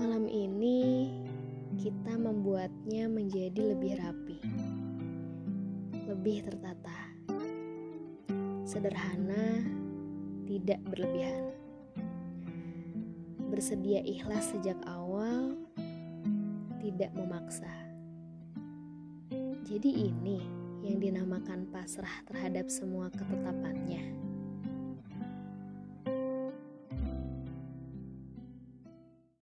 malam ini kita membuatnya menjadi lebih rapi, lebih tertata, sederhana, tidak berlebihan. Bersedia ikhlas sejak awal, tidak memaksa. Jadi, ini yang dinamakan pasrah terhadap semua ketetapannya.